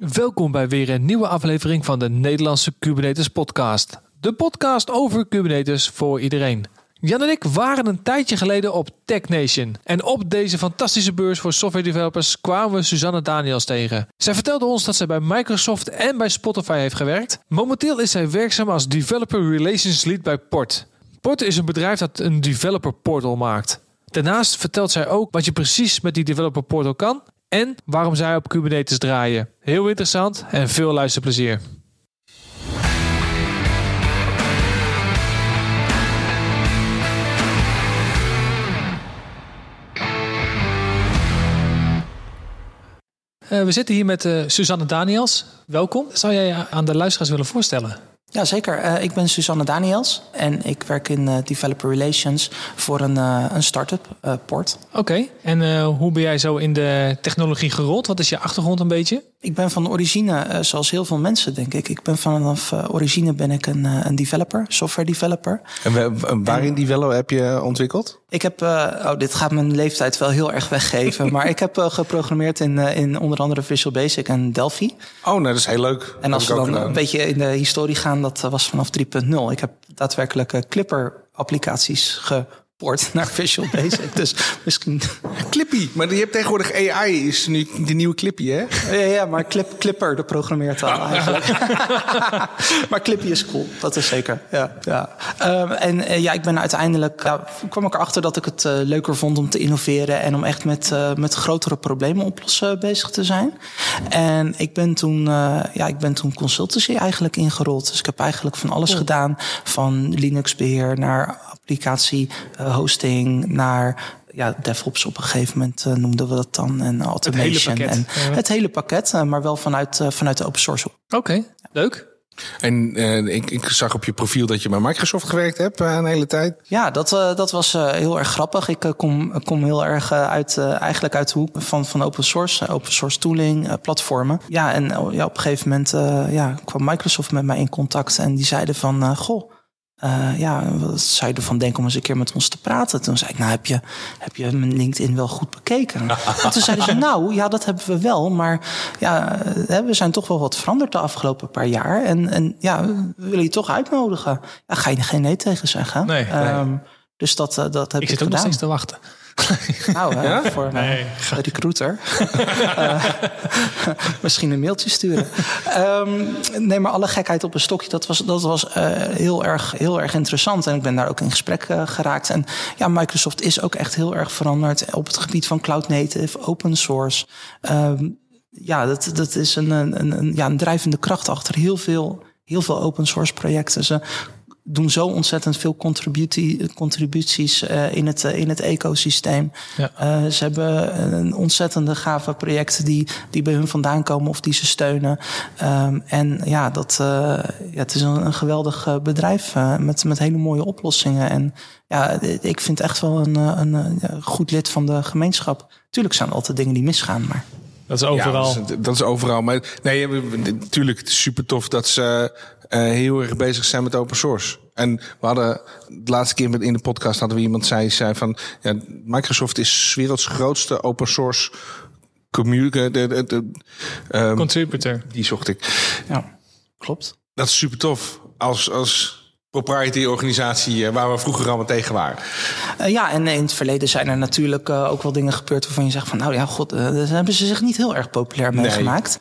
Welkom bij weer een nieuwe aflevering van de Nederlandse Kubernetes podcast. De podcast over Kubernetes voor iedereen. Jan en ik waren een tijdje geleden op Tech Nation. En op deze fantastische beurs voor software developers kwamen we Suzanne Daniels tegen. Zij vertelde ons dat zij bij Microsoft en bij Spotify heeft gewerkt. Momenteel is zij werkzaam als Developer Relations Lead bij Port. Port is een bedrijf dat een developer portal maakt. Daarnaast vertelt zij ook wat je precies met die developer portal kan en waarom zij op Kubernetes draaien. Heel interessant en veel luisterplezier. Uh, we zitten hier met uh, Suzanne Daniels. Welkom. Zou jij aan de luisteraars willen voorstellen? Ja, zeker. Uh, ik ben Susanne Daniels en ik werk in uh, Developer Relations voor een, uh, een start-up, Port. Oké, en hoe ben jij zo in de technologie gerold? Wat is je achtergrond een beetje? Ik ben van origine, zoals heel veel mensen denk ik. Ik ben vanaf origine ben ik een, een developer, software developer. En waarin die wel heb je ontwikkeld? Ik heb, oh, dit gaat mijn leeftijd wel heel erg weggeven, maar ik heb geprogrammeerd in, in onder andere Visual Basic en Delphi. Oh, nou dat is heel leuk. En als we dan een beetje in de historie gaan dat was vanaf 3.0. Ik heb daadwerkelijk eh, Clipper-applicaties ge naar Visual Basic. dus misschien... Clippy, maar je hebt tegenwoordig AI, is nu de nieuwe Clippy, hè? Ja, ja maar Clip, Clipper, de programmeertaal eigenlijk. maar Clippy is cool, dat is zeker. Ja, ja. Um, en uh, ja, ik ben uiteindelijk... Ja, kwam ik erachter dat ik het uh, leuker vond om te innoveren... en om echt met, uh, met grotere problemen oplossen bezig te zijn. En ik ben toen, ja, ik ben toen consultancy eigenlijk ingerold. Dus ik heb eigenlijk van alles gedaan. Van Linux-beheer naar applicatie uh, hosting naar ja, DevOps op een gegeven moment uh, noemden we dat dan. En automation. Het en het hele pakket, uh, maar wel vanuit, vanuit de open source. Oké, okay, leuk. En ik, ik, zag op je profiel dat je bij Microsoft gewerkt hebt een hele tijd. Ja, dat, dat was heel erg grappig. Ik kom, kom heel erg uit, eigenlijk uit de hoek van, van open source, open source tooling, platformen. Ja, en ja, op een gegeven moment ja, kwam Microsoft met mij in contact en die zeiden van, goh, uh, ja, wat zou je ervan denken om eens een keer met ons te praten? Toen zei ik, nou heb je, heb je mijn LinkedIn wel goed bekeken? en toen zeiden ze, nou ja, dat hebben we wel. Maar ja, we zijn toch wel wat veranderd de afgelopen paar jaar. En, en ja, we willen je toch uitnodigen. Ja, ga je geen nee tegen zeggen. Nee, nee. Um, dus dat, uh, dat heb ik, ik zit ook nog steeds te wachten. Nou, ja? voor een nee. recruiter. uh, misschien een mailtje sturen. Um, nee, maar alle gekheid op een stokje, dat was, dat was uh, heel, erg, heel erg interessant. En ik ben daar ook in gesprek uh, geraakt. En ja, Microsoft is ook echt heel erg veranderd op het gebied van cloud native, open source. Um, ja, dat, dat is een, een, een, ja, een drijvende kracht achter heel veel, heel veel open source projecten. Ze doen zo ontzettend veel contributies uh, in, het, uh, in het ecosysteem. Ja. Uh, ze hebben een ontzettende gave projecten die, die bij hun vandaan komen of die ze steunen. Um, en ja, dat, ja, het is een, een geweldig bedrijf met, met hele mooie oplossingen. En ja, ik vind echt wel een, een, een goed lid van de gemeenschap. Tuurlijk zijn er altijd dingen die misgaan, maar... Dat is overal. Ja, dat, is, dat, is, overal. Maar nee, natuurlijk, het is super tof dat ze heel erg bezig zijn met open source. En we hadden de laatste keer met in de podcast hadden we iemand zei, zei van ja, Microsoft is werelds grootste open source community. De, de, de, um, Contributor. Die zocht ik. Ja, klopt. Dat is super tof. Als, als proprietary organisatie eh, waar we vroeger allemaal tegen waren. Uh, ja, en in het verleden zijn er natuurlijk uh, ook wel dingen gebeurd waarvan je zegt van nou ja, god, uh, daar hebben ze zich niet heel erg populair meegemaakt.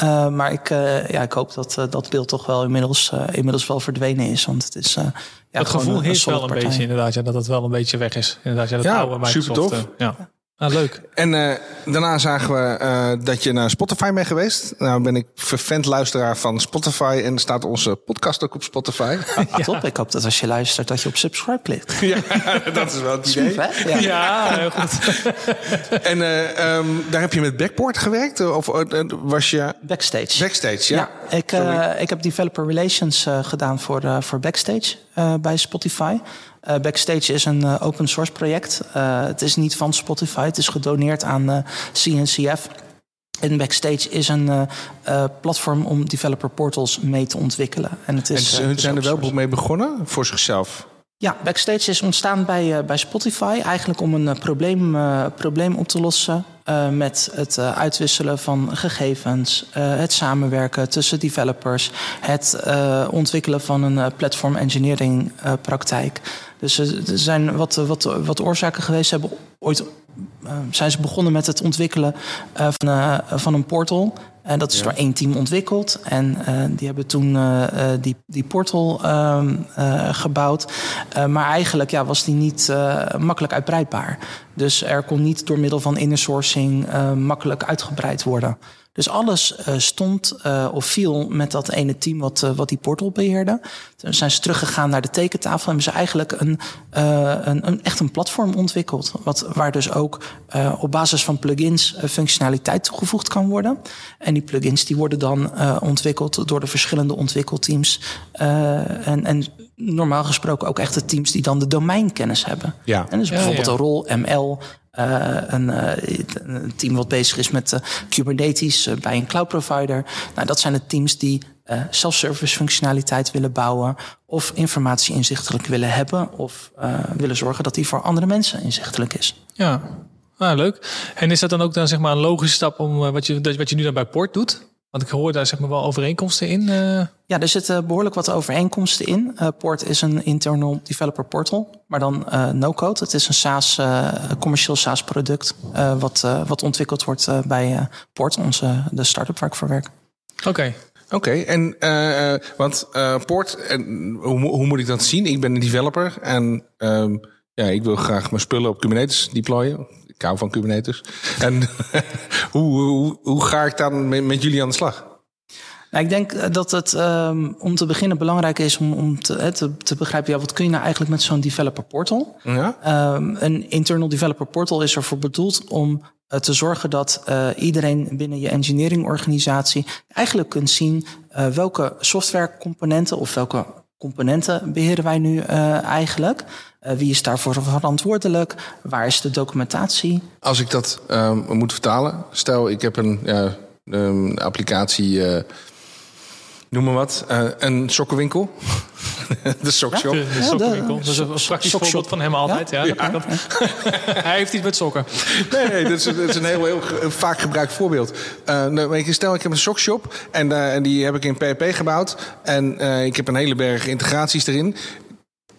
Nee. maar ik, ja, ik hoop dat dat beeld toch wel inmiddels, inmiddels wel verdwenen is. Want het is. ja, het gevoel heeft wel een partij. beetje inderdaad, ja, dat het wel een beetje weg is. Inderdaad, ja, dat ja, oude Microsoft, super tof. ja. Ah, leuk. En uh, daarna zagen we uh, dat je naar Spotify bent geweest. Nou ben ik vervent luisteraar van Spotify en staat onze podcast ook op Spotify. Ah, ja. Top, ik hoop dat als je luistert dat je op subscribe klikt. ja, dat is wel het idee. Smooth, ja. ja, heel goed. en uh, um, daar heb je met Backport gewerkt? Of was je... Backstage. Backstage, ja. ja ik, ik heb developer relations gedaan voor, voor Backstage bij Spotify. Uh, Backstage is een uh, open source project. Uh, het is niet van Spotify, het is gedoneerd aan CNCF. En Backstage is een platform om developer portals mee te ontwikkelen. En, het is, en ze zijn er wel mee begonnen voor zichzelf? Ja, Backstage is ontstaan bij, bij Spotify. Eigenlijk om een probleem, probleem op te lossen met het uitwisselen van gegevens, het samenwerken tussen developers, het ontwikkelen van een platform engineering praktijk. Dus er zijn wat, wat, wat oorzaken geweest. Hebben ooit zijn ze begonnen met het ontwikkelen van, van een portal. En dat is door één team ontwikkeld. En uh, die hebben toen uh, die, die portal uh, gebouwd. maar eigenlijk ja, was die niet makkelijk uitbreidbaar. Dus er kon niet door middel van inner sourcing makkelijk uitgebreid worden. Dus alles uh, stond uh, of viel met dat ene team wat, uh, wat die portal beheerde. Toen zijn ze teruggegaan naar de tekentafel en hebben ze eigenlijk een, een, een, echt een platform ontwikkeld. Wat, waar dus ook op basis van plugins functionaliteit toegevoegd kan worden. En die plugins die worden dan ontwikkeld door de verschillende ontwikkelteams. en, en normaal gesproken ook echt de teams die dan de domeinkennis hebben. Ja. En dus bijvoorbeeld ja, ja. een rol, ML, uh, een, uh, een, team wat bezig is met uh, Kubernetes bij een cloud provider. Nou, dat zijn de teams die self-service functionaliteit willen bouwen. Of informatie inzichtelijk willen hebben. Of willen zorgen dat die voor andere mensen inzichtelijk is. Ja, ah, leuk. En is dat dan ook dan zeg maar een logische stap om wat je, wat je nu dan bij Port doet? Want ik hoor daar zeg maar wel overeenkomsten in. Uh... Ja, er zitten behoorlijk wat overeenkomsten in. Uh, Port is een internal developer portal, maar dan uh, no-code. Het is een SaaS, commercieel SaaS product wat, wat ontwikkeld wordt bij Port, onze, de start-up waar ik voor werk. Oké. Oké, en want Port, en hoe, hoe, moet ik dat zien? Ik ben een developer en um, ja, ik wil graag mijn spullen op Kubernetes deployen ik hou van Kubernetes. En hoe, hoe, hoe ga ik dan met, met jullie aan de slag? Nou, ik denk eh, dat het um, om te beginnen belangrijk is om, om te, te, te, begrijpen, ja, wat kun je nou eigenlijk met zo'n developer portal? Ja? Um, een internal developer portal is ervoor bedoeld om uh, te zorgen dat uh, iedereen binnen je engineering organisatie eigenlijk kunt zien uh, welke softwarecomponenten of welke componenten beheren wij nu uh, eigenlijk? Uh, wie is daarvoor verantwoordelijk? Waar is de documentatie? Als ik dat uh, moet vertalen, stel ik heb een ja, um, applicatie, uh, noem maar wat, een sokkenwinkel. de sokshop. Ja? De, sokkenwinkel. dat is een praktisch voorbeeld van hem altijd. Ja. ja. Hij heeft iets met sokken. Nee, nee dat, is, dat is een heel, heel vaak gebruikt voorbeeld. Uh, stel, ik heb een sokshop en, uh, en die heb ik in PHP gebouwd. En uh, ik heb een hele berg integraties erin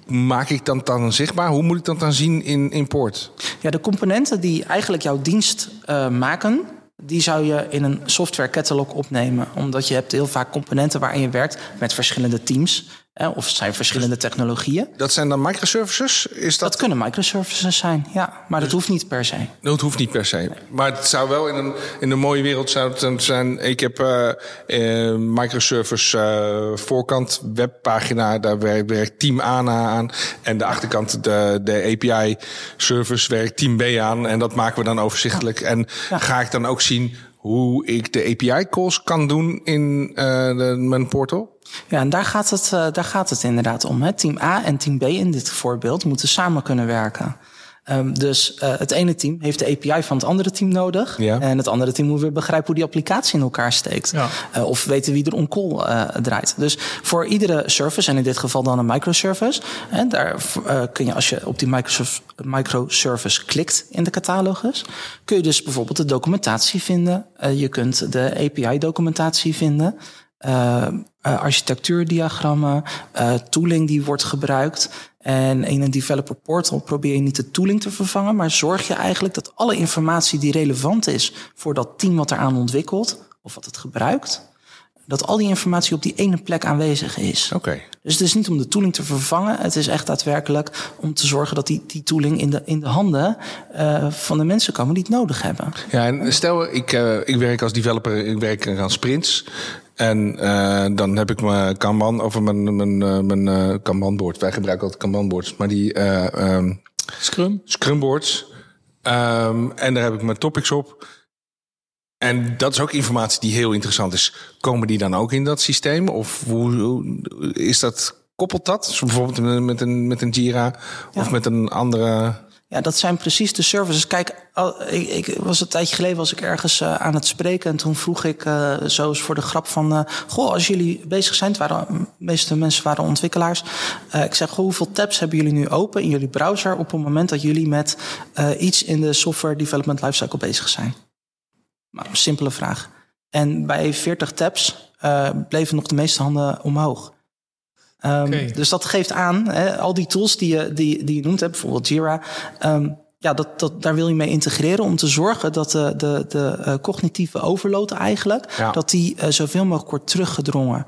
maak ik dat dan zichtbaar? Hoe moet ik dat dan zien in, in Poort? Ja, de componenten die eigenlijk jouw dienst uh, maken, die zou je in een software catalog opnemen. Omdat je hebt heel vaak componenten waarin je werkt met verschillende teams. Of het zijn verschillende technologieën. Dat zijn dan microservices? Is dat... dat kunnen microservices zijn, ja. Maar dat hoeft niet per se. Dat hoeft niet per se. Maar het zou wel in een, in een mooie wereld zou het zijn... Ik heb uh, uh, microservice uh, voorkant webpagina. Daar werkt, werkt team A aan. En de achterkant de, de API service werkt team B aan. En dat maken we dan overzichtelijk. Ja. En ja. ga ik dan ook zien hoe ik de API calls kan doen in de, mijn portal? Ja, en daar gaat het, uh, daar gaat het inderdaad om. Hè. Team A en team B in dit voorbeeld moeten samen kunnen werken. Um, dus uh, het ene team heeft de API van het andere team nodig. Ja. En het andere team moet weer begrijpen hoe die applicatie in elkaar steekt. Ja. Uh, of weten wie er on-call draait. Dus voor iedere service, en in dit geval dan een microservice. En daar kun je, als je op die microservice klikt in de catalogus, kun je dus bijvoorbeeld de documentatie vinden. je kunt de API-documentatie vinden. Uh, architectuurdiagrammen, uh, tooling die wordt gebruikt. En in een developer portal probeer je niet de tooling te vervangen, maar zorg je eigenlijk dat alle informatie die relevant is voor dat team wat eraan ontwikkelt, of wat het gebruikt, dat al die informatie op die ene plek aanwezig is. Oké. Okay. Dus het is niet om de tooling te vervangen, het is echt daadwerkelijk om te zorgen dat die, die tooling in de, in de handen uh, van de mensen komen die het nodig hebben. Ja, en stel, ik, uh, ik werk als developer, ik werk aan sprints. En uh, dan heb ik mijn Kanban over mijn, mijn, uh, mijn uh, Kanbanboard. Wij gebruiken altijd Kanbanboards, maar die um, Scrum? Scrumboards. Um, en daar heb ik mijn topics op. En dat is ook informatie die heel interessant is. Komen die dan ook in dat systeem? Of hoe, hoe is dat, koppelt dat? Dus bijvoorbeeld met een, met een Jira of met een andere Ja, dat zijn precies de services. Kijk, ik, ik was een tijdje geleden was ik ergens uh, aan het spreken en toen vroeg ik uh, zo eens voor de grap van, uh, goh, als jullie bezig zijn, het waren, de meeste mensen waren ontwikkelaars. ik zeg, goh, hoeveel tabs hebben jullie nu open in jullie browser op het moment dat jullie met iets in de software development lifecycle bezig zijn? Nou, simpele vraag. En bij 40 tabs bleven nog de meeste handen omhoog. Um, Dus dat geeft aan, hè, al die tools die je, die, die je noemt, hè, bijvoorbeeld Jira. Um, ja, dat, dat, daar wil je mee integreren om te zorgen dat de, de, de uh, cognitieve overload eigenlijk, ja. dat die uh, zoveel mogelijk wordt teruggedrongen.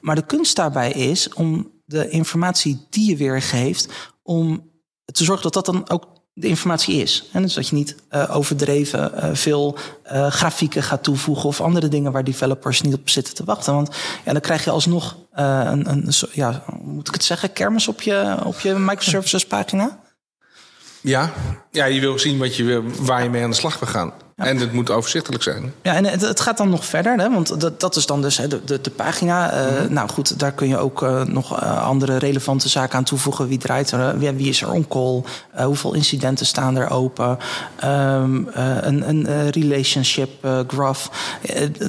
Maar de kunst daarbij is om de informatie die je weergeeft, om te zorgen dat dat dan ook de informatie is. En dus dat je niet uh, overdreven uh, veel uh, grafieken gaat toevoegen of andere dingen waar developers niet op zitten te wachten. Want ja, dan krijg je alsnog een, een, ja, moet ik het zeggen, kermis op je, op je microservices pagina. Ja, ja, je wil zien wat je, waar je mee aan de slag wil gaan. En het moet overzichtelijk zijn. Ja, en het, het, gaat dan nog verder, hè? want dat, dat is dan dus hè, de, de, de pagina. Uh, mm-hmm. Nou goed, daar kun je ook uh, nog uh, andere relevante zaken aan toevoegen. Wie draait er, wie, wie is er on-call? hoeveel incidenten staan er open? Um, een, een relationship graph.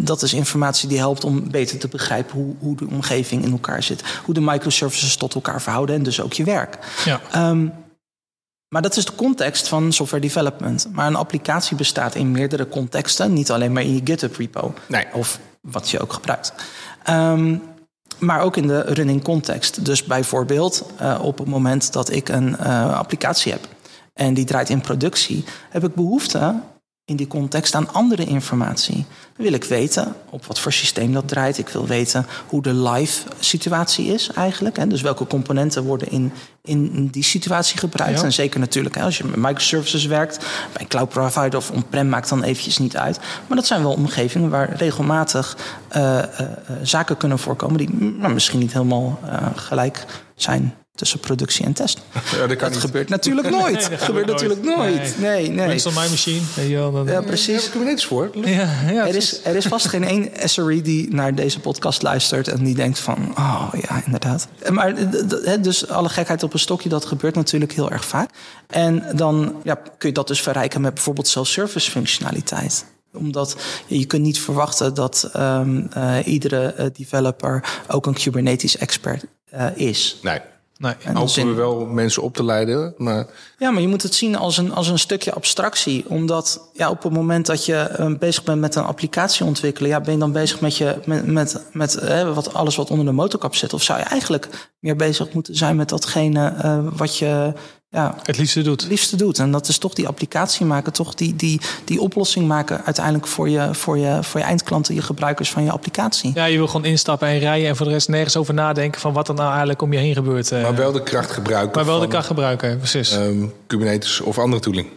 dat is informatie die helpt om beter te begrijpen hoe, hoe de omgeving in elkaar zit. Hoe de microservices tot elkaar verhouden en dus ook je werk. Ja. Um, maar dat is de context van software development. Maar een applicatie bestaat in meerdere contexten, niet alleen maar in je GitHub repo. Nee. Of wat je ook gebruikt. Um, maar ook in de running context. Dus bijvoorbeeld uh, op het moment dat ik een uh, applicatie heb en die draait in productie, heb ik behoefte in die context aan andere informatie. Dan wil ik weten op wat voor systeem dat draait. Ik wil weten hoe de live situatie is eigenlijk. Hè. Dus welke componenten worden in, in die situatie gebruikt. En zeker natuurlijk hè, als je met microservices werkt. Bij een cloud provider of on-prem maakt dan eventjes niet uit. Maar dat zijn wel omgevingen waar regelmatig uh, uh, zaken kunnen voorkomen... die nou, misschien niet helemaal uh, gelijk zijn tussen productie en test. Ja, dat, dat gebeurt natuurlijk nooit. dat gebeurt natuurlijk nooit. Nee, nee. Meestal mijn machine. Ja, precies. Daar niks voor. Ja, ja, er, is, er is vast geen één SRE die naar deze podcast luistert en die denkt van, oh ja, inderdaad. Maar dus alle gekheid op een stokje, dat gebeurt natuurlijk heel erg vaak. En dan ja, kun je dat dus verrijken met bijvoorbeeld self-service functionaliteit omdat je kunt niet verwachten dat um, uh, iedere uh, developer ook een Kubernetes expert uh, is. Nee. Nee, hopen we wel mensen op te leiden. Maar... Ja, maar je moet het zien als een, als een stukje abstractie. Omdat ja, op het moment dat je uh, bezig bent met een applicatie ontwikkelen, ja, ben je dan bezig met, je, met, met, met uh, wat, alles wat onder de motorkap zit? Of zou je eigenlijk meer bezig moeten zijn met datgene uh, wat je ja, het liefste doet. Het liefste doet. En dat is toch die applicatie maken, toch die, die, die oplossing maken uiteindelijk voor je, voor, je, voor je eindklanten, je gebruikers van je applicatie. Ja, je wil gewoon instappen en rijden en voor de rest nergens over nadenken van wat er nou eigenlijk om je heen gebeurt. Eh. Maar wel de kracht gebruiken. Maar wel de kracht gebruiken, precies. Um, Kubernetes of andere tooling.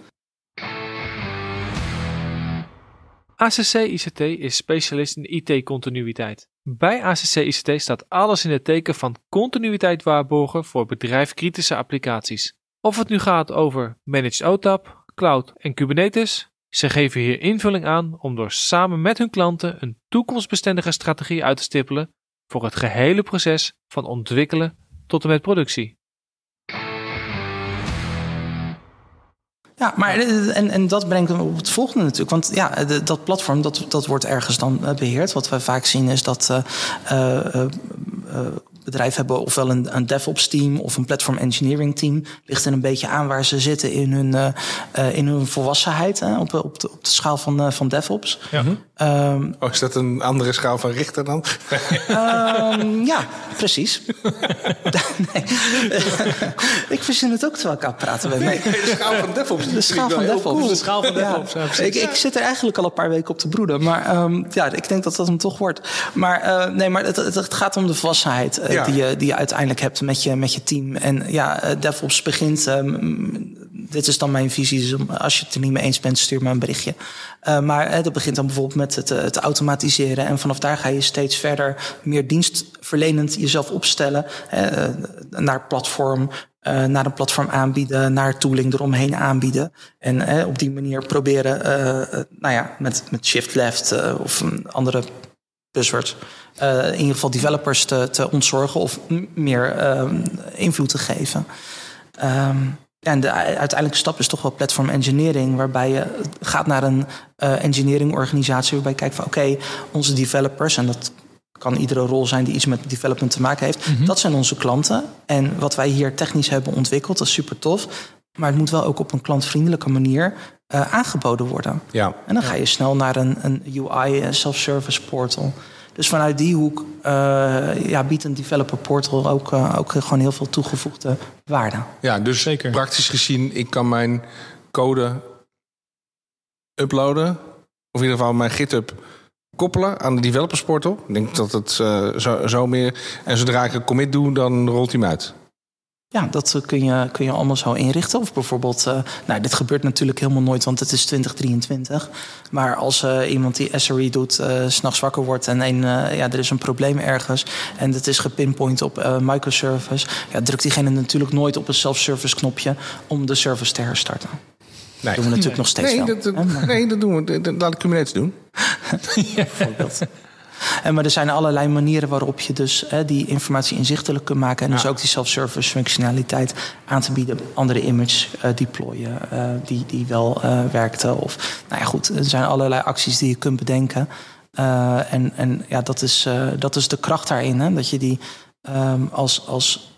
ACC ICT is specialist in IT-continuïteit. Bij ACC ICT staat alles in het teken van continuïteit waarborgen voor bedrijfkritische applicaties. Of het nu gaat over Managed OTAP, Cloud en Kubernetes, ze geven hier invulling aan om door samen met hun klanten een toekomstbestendige strategie uit te stippelen voor het gehele proces van ontwikkelen tot en met productie. Ja, maar en, en dat brengt me op het volgende natuurlijk. Want ja, dat platform dat, dat wordt ergens dan eh, beheerd. Wat we vaak zien is dat uh, uh, bedrijven hebben ofwel een, een DevOps team of een platform engineering team. Ligt er een beetje aan waar ze zitten in hun, uh, in hun volwassenheid hè, op, op, de, op de schaal van, uh, van DevOps. Ja. Um, oh, is dat een andere schaal van Richter dan? um, ja, precies. nee. ik verzin het ook terwijl ik aan het praten ben. Nee. de schaal van DevOps. De schaal van DevOps. De schaal van DevOps. Ja. ik, ik, zit er eigenlijk al een paar weken op te broeden. Maar um, ja, ik denk dat dat hem toch wordt. Maar uh, nee, maar het, het, het, gaat om de volwassenheid die, je, die uiteindelijk hebt met je, met je team. En ja, eh, DevOps begint. Um, dit is dan mijn visie. Dus als je het er niet mee eens bent, stuur me een berichtje. Uh, maar dat begint dan bijvoorbeeld met het, het, automatiseren. En vanaf daar ga je steeds verder meer dienstverlenend jezelf opstellen. Naar platform, naar een platform aanbieden, naar tooling eromheen aanbieden. En op die manier proberen, nou ja, met, met shift left of een andere buzzword, uh, in ieder geval developers te, te ontzorgen of meer uh, invloed te geven. Um, en de uiteindelijke stap is toch wel platform engineering, waarbij je gaat naar een uh, engineering organisatie waarbij je kijkt van oké, onze developers, en dat kan iedere rol zijn die iets met development te maken heeft, mhm. dat zijn onze klanten. En wat wij hier technisch hebben ontwikkeld, dat is super tof. Maar het moet wel ook op een klantvriendelijke manier uh, aangeboden worden. Ja. En dan ga je snel naar een, een UI, een self-service portal. Dus vanuit die hoek uh, ja, biedt een developer portal ook, uh, ook gewoon heel veel toegevoegde waarde. Ja, dus Zeker. praktisch gezien, ik kan mijn code uploaden. Of in ieder geval mijn GitHub koppelen aan de developers portal. Ik denk dat het uh, zo, zo meer. En zodra ik een commit doe, dan rolt hij hem uit. Ja, dat eh, kun je, kun je allemaal zo inrichten. Of bijvoorbeeld, uh, nou, dit gebeurt natuurlijk helemaal nooit, want het is 2023. Maar als uh, iemand die SRE doet, uh, s'nachts wakker wordt en een, ja, er is een probleem ergens en het is gepinpoint op microservice, ja, drukt diegene natuurlijk nooit op een self-service knopje om de service te herstarten. Nee. Dat doen we natuurlijk nog steeds nee, wel. Dat, nee, dat doen we. Dat laat ik Kubernetes doen. ja. Bijvoorbeeld. En maar er zijn allerlei manieren waarop je dus hè, die informatie inzichtelijk kunt maken. En dus ook die self-service functionaliteit aan te bieden. Andere image uh, deployen uh, die, die wel uh, werkte. Of nou ja, goed, er zijn allerlei acties die je kunt bedenken. en en ja, dat, is, dat is de kracht daarin. Hè, dat je die um, als. als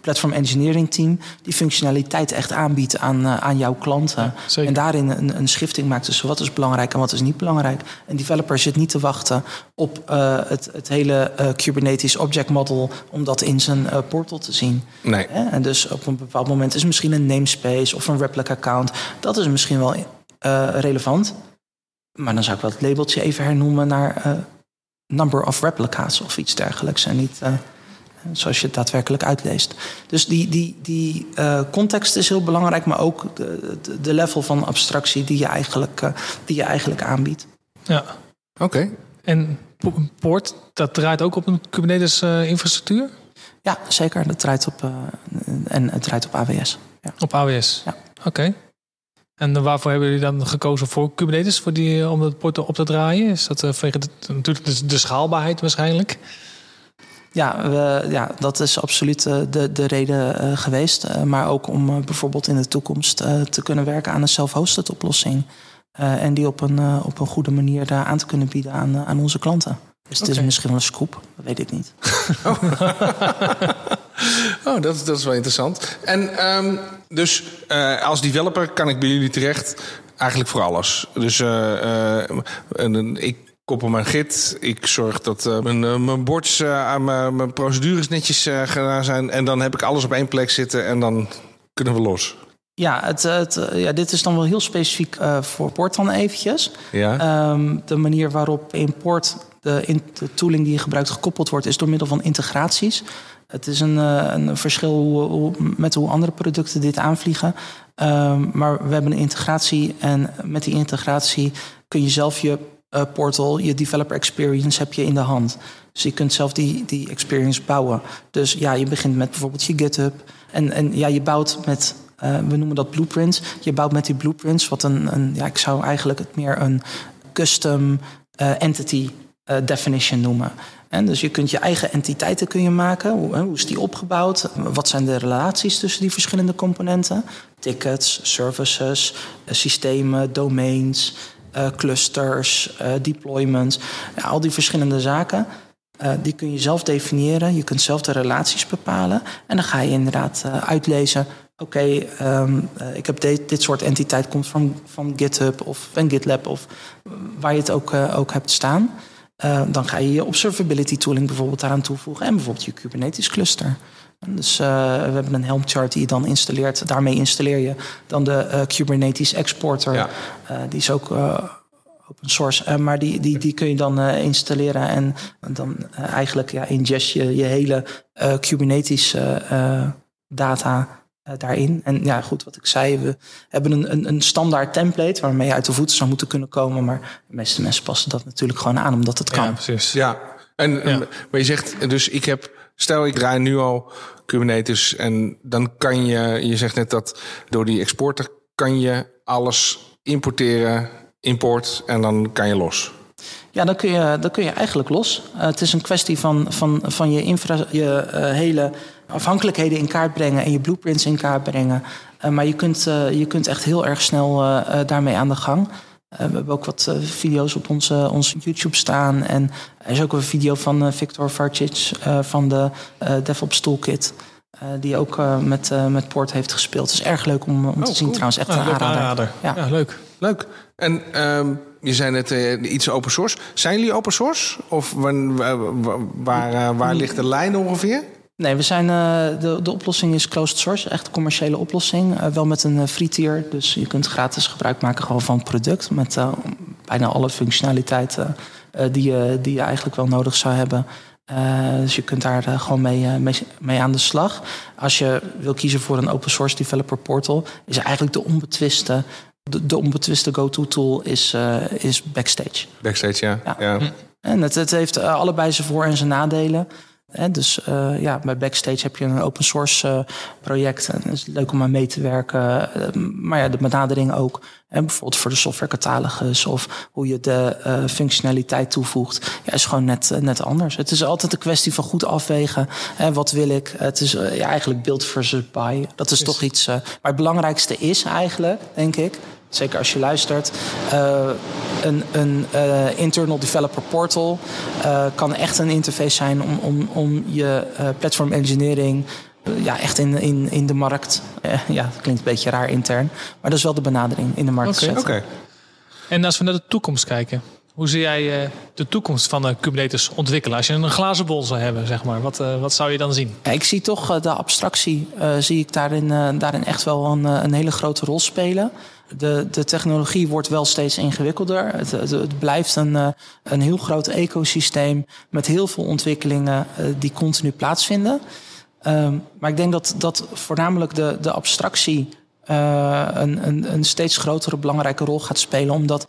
platform engineering team die functionaliteit echt aanbiedt aan, uh, aan jouw klanten. en daarin een, een schifting maakt tussen wat is belangrijk en wat is niet belangrijk. Een developer zit niet te wachten op uh, het, het hele uh, Kubernetes object model om dat in zijn portal te zien. Nee. En dus op een bepaald moment is misschien een namespace of een replica account. Dat is misschien wel relevant. Maar dan zou ik wel het labeltje even hernoemen naar number of replicas of iets dergelijks. En niet zoals je het daadwerkelijk uitleest. Dus die, die, die uh, context is heel belangrijk, maar ook de, de, de level van abstractie die je eigenlijk, uh, die je eigenlijk aanbiedt. Ja, oké. Okay. En Poort, dat draait ook op een Kubernetes-infrastructuur? Uh, ja, zeker. Dat draait op, en het draait op AWS. Ja. Op AWS? Ja. Oké. En waarvoor hebben jullie dan gekozen voor Kubernetes voor die, om het port op te draaien? Is dat vanwege de, natuurlijk de, de schaalbaarheid waarschijnlijk? Ja, we, ja, dat is absoluut uh, de, de reden uh, geweest. Uh, maar ook om bijvoorbeeld in de toekomst te kunnen werken aan een self-hosted oplossing. en die op een, op een goede manier daar aan te kunnen bieden aan, aan onze klanten. Dus het is misschien wel een scoop, dat weet ik niet. oh, oh dat, dat is wel interessant. En um, dus als developer kan ik bij jullie terecht eigenlijk voor alles. Dus ik koppel mijn git. Ik zorg dat uh, mijn, uh, mijn boards uh, aan mijn, mijn, procedures netjes gedaan zijn. En dan heb ik alles op één plek zitten en dan kunnen we los. Ja, het, het, ja dit is dan wel heel specifiek voor Port dan eventjes. Ja. Um, de manier waarop in Port de, in, de tooling die je gebruikt gekoppeld wordt... is door middel van integraties. Het is een, een verschil hoe, hoe, met hoe andere producten dit aanvliegen. Um, maar we hebben een integratie en met die integratie kun je zelf je uh, portal, je developer experience heb je in de hand. Dus je kunt zelf die, die experience bouwen. Dus ja, je begint met bijvoorbeeld je GitHub. En, en ja, je bouwt met, uh, we noemen dat blueprints. Je bouwt met die blueprints, wat een, een ja, ik zou eigenlijk het meer een custom uh, entity definition noemen. En dus je kunt je eigen entiteiten kun je maken. Hoe, hoe, is die opgebouwd? Wat zijn de relaties tussen die verschillende componenten? Tickets, services, systemen, domains. Uh, clusters, uh, deployments, al die verschillende zaken. Uh, die kun je zelf definiëren. Je kunt zelf de relaties bepalen. En dan ga je inderdaad uitlezen. Oké, um, ik heb dit, dit soort entiteit komt van, van GitHub of van GitLab of waar je het ook, ook hebt staan. Dan ga je je observability tooling bijvoorbeeld daaraan toevoegen. En bijvoorbeeld je Kubernetes cluster. Dus uh, we hebben een Helm chart die je dan installeert. Daarmee installeer je dan de uh, Kubernetes exporter. Ja. Die is ook open source. maar die, die, die kun je dan installeren en dan eigenlijk ja, ingest je je hele Kubernetes data daarin. En ja, goed, wat ik zei, we hebben een, een, een standaard template waarmee je uit de voeten zou moeten kunnen komen. Maar de meeste mensen passen dat natuurlijk gewoon aan, omdat het kan. Ja, precies. Ja, en, ja. maar je zegt dus, ik heb Stel, ik draai nu al Kubernetes en dan kan je, je zegt net dat door die exporter kan je alles importeren, import en dan kan je los. Ja, dan kun je, dan kun je eigenlijk los. Uh, het is een kwestie van, van, van je, infra, je uh, hele afhankelijkheden in kaart brengen en je blueprints in kaart brengen. maar je kunt, je kunt echt heel erg snel daarmee aan de gang. we hebben ook wat video's op onze, onze YouTube staan. En er is ook een video van Victor Varcic van de DevOps Toolkit. die ook met, met Port heeft gespeeld. Het is erg leuk om, om te oh, zien trouwens. Echt ah, een aanrader. Ja. ja. leuk. Leuk. En ehm, je zei net uh, iets open source. Zijn jullie open source? Of waar, waar, eh, waar ligt de lijn ongeveer? Nee, we zijn, uh, de, de oplossing is closed source, echt een commerciële oplossing. wel met een free tier, dus je kunt gratis gebruik maken gewoon van het product. Met bijna alle functionaliteiten die, je, die je eigenlijk wel nodig zou hebben. dus je kunt daar gewoon mee, mee, mee, aan de slag. Als je wil kiezen voor een open source developer portal, is eigenlijk de onbetwiste de, de onbetwiste go-to-tool is, uh, is Backstage. Backstage, ja. ja. En het, het heeft allebei zijn voor- en zijn nadelen. Dus uh, ja, bij Backstage heb je een open source project. En het is leuk om aan mee te werken. maar ja, de benadering ook. En bijvoorbeeld voor de softwarecatalogus of hoe je de functionaliteit toevoegt. Ja, is gewoon net, net anders. Het is altijd een kwestie van goed afwegen. Hè, wat wil ik? Het is ja, eigenlijk build versus buy. Dat is toch iets. maar het belangrijkste is eigenlijk, denk ik zeker als je luistert, uh, een, een uh, internal developer portal uh, kan echt een interface zijn om, om, om je platform engineering ja, echt in, in, in de markt. ja, dat klinkt een beetje raar intern, maar dat is wel de benadering in de markt okay, zetten. Okay. En als we naar de toekomst kijken, hoe zie jij de toekomst van de Kubernetes ontwikkelen? Als je een glazen bol zou hebben, zeg maar, wat, wat zou je dan zien? Ja, ik zie toch de abstractie, zie ik daarin, daarin echt wel een, een hele grote rol spelen. De, de technologie wordt wel steeds ingewikkelder. Het, het, blijft een, eh, een heel groot ecosysteem met heel veel ontwikkelingen die continu plaatsvinden. Um, maar ik denk dat, dat voornamelijk de, de abstractie uh, een, een, een, steeds grotere belangrijke rol gaat spelen. Omdat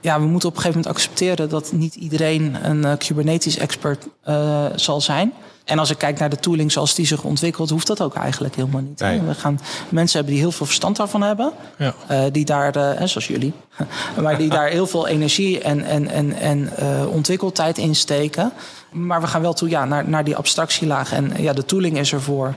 ja, we moeten op een gegeven moment accepteren dat niet iedereen een uh, Kubernetes expert uh, zal zijn. En als ik kijk naar de tooling zoals die zich ontwikkelt, hoeft dat ook eigenlijk helemaal niet. We gaan mensen hebben die heel veel verstand daarvan hebben. Ja. Uh, die daar, uh, zoals jullie, maar die daar heel veel energie en, en, en, en uh, ontwikkeltijd in steken. Maar we gaan wel toe ja, naar, naar die abstractielaag. En ja, de tooling is ervoor.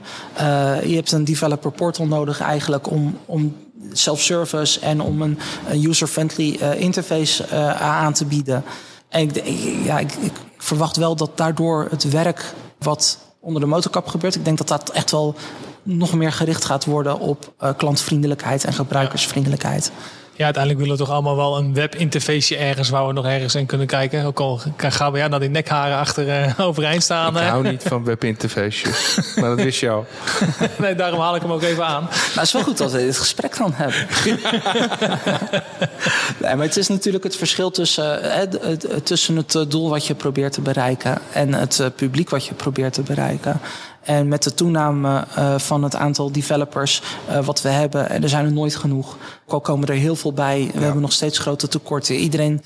je hebt een developer portal nodig eigenlijk om, om self-service en om een, een user-friendly interface aan te bieden. En ik, ja, ik, ik verwacht wel dat daardoor het werk wat onder de motorkap gebeurt. Ik denk dat dat echt wel nog meer gericht gaat worden op uh, klantvriendelijkheid en gebruikersvriendelijkheid. Ja, uiteindelijk willen we toch allemaal wel een webinterface ergens waar we nog ergens in kunnen kijken. Ook al gaan we ja, naar die nekharen achter uh, overeind staan. Ik hou niet van webinterfaces, maar dat wist je al. nee, daarom haal ik hem ook even aan. Maar het is wel goed dat we dit gesprek dan hebben. nee, maar het is natuurlijk het verschil tussen, uh, tussen het doel wat je probeert te bereiken en het publiek wat je probeert te bereiken. En met de toename uh, van het aantal developers uh, wat we hebben, en er zijn er nooit genoeg. Ook al komen er heel veel bij, we hebben nog steeds grote tekorten. Iedereen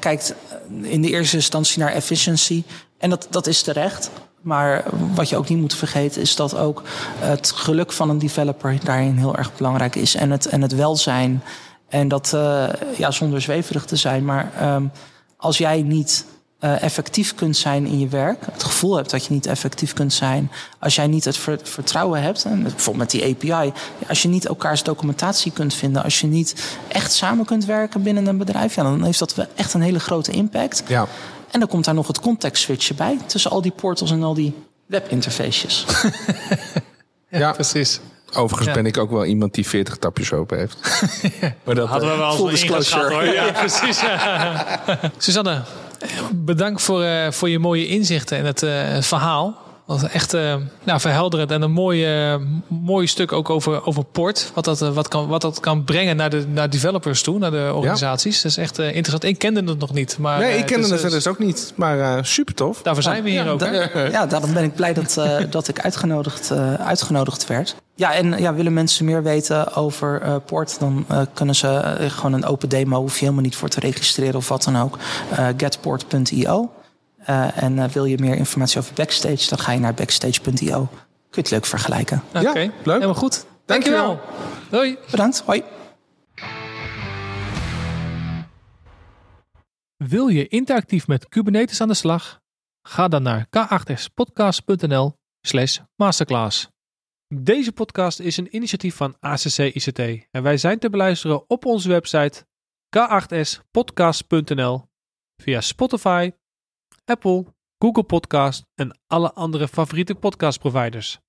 kijkt in de eerste instantie naar efficiency. En dat, dat is terecht. Maar wat je ook niet moet vergeten is dat ook het geluk van een developer daarin heel erg belangrijk is. En het, en het welzijn. En dat, ja, zonder zweverig te zijn, maar um, als jij niet uh, effectief kunt zijn in je werk, het gevoel hebt dat je niet effectief kunt zijn, als jij niet het vertrouwen hebt, en bijvoorbeeld met die API, als je niet elkaars documentatie kunt vinden, als je niet echt samen kunt werken binnen een bedrijf, ja, dan heeft dat echt een hele grote impact. Ja. En dan komt daar nog het context switchen bij tussen al die portals en al die webinterfaces. ja, ja, precies. Overigens ben ik ook wel iemand die 40 tapjes open heeft. maar dat hadden we wel full disclosure. hoor. Ja, precies. Susanne, bedankt voor, uh, voor je mooie inzichten en het uh, verhaal. Dat was echt uh, nou, verhelderend en een mooi, mooi stuk ook over, over port. Wat dat, wat, kan, wat dat kan brengen naar de naar developers toe, naar de organisaties. Dat is echt interessant. Ik kende het nog niet. Maar, nee, ik kende het verder dus ook niet. Maar super tof. Daarvoor zijn we hier ja, ook. ja, daarom ben ik blij dat, dat ik uitgenodigd, uitgenodigd werd. Ja, en ja, willen mensen meer weten over uh, Port, dan uh, kunnen ze uh, gewoon een open demo, hoef je helemaal niet voor te registreren of wat dan ook. getport.io. en wil je meer informatie over Backstage, dan ga je naar backstage.io. Kun je het leuk vergelijken. Oké, okay. ja, leuk. Helemaal goed. Dankjewel. Dankjewel. Hoi. Bedankt. Hoi. Wil je interactief met Kubernetes aan de slag? Ga dan naar k8spodcast.nl masterclass. Deze podcast is een initiatief van ACC ICT en wij zijn te beluisteren op onze website k8spodcast.nl via Spotify, Apple, Google Podcast en alle andere favoriete podcastproviders.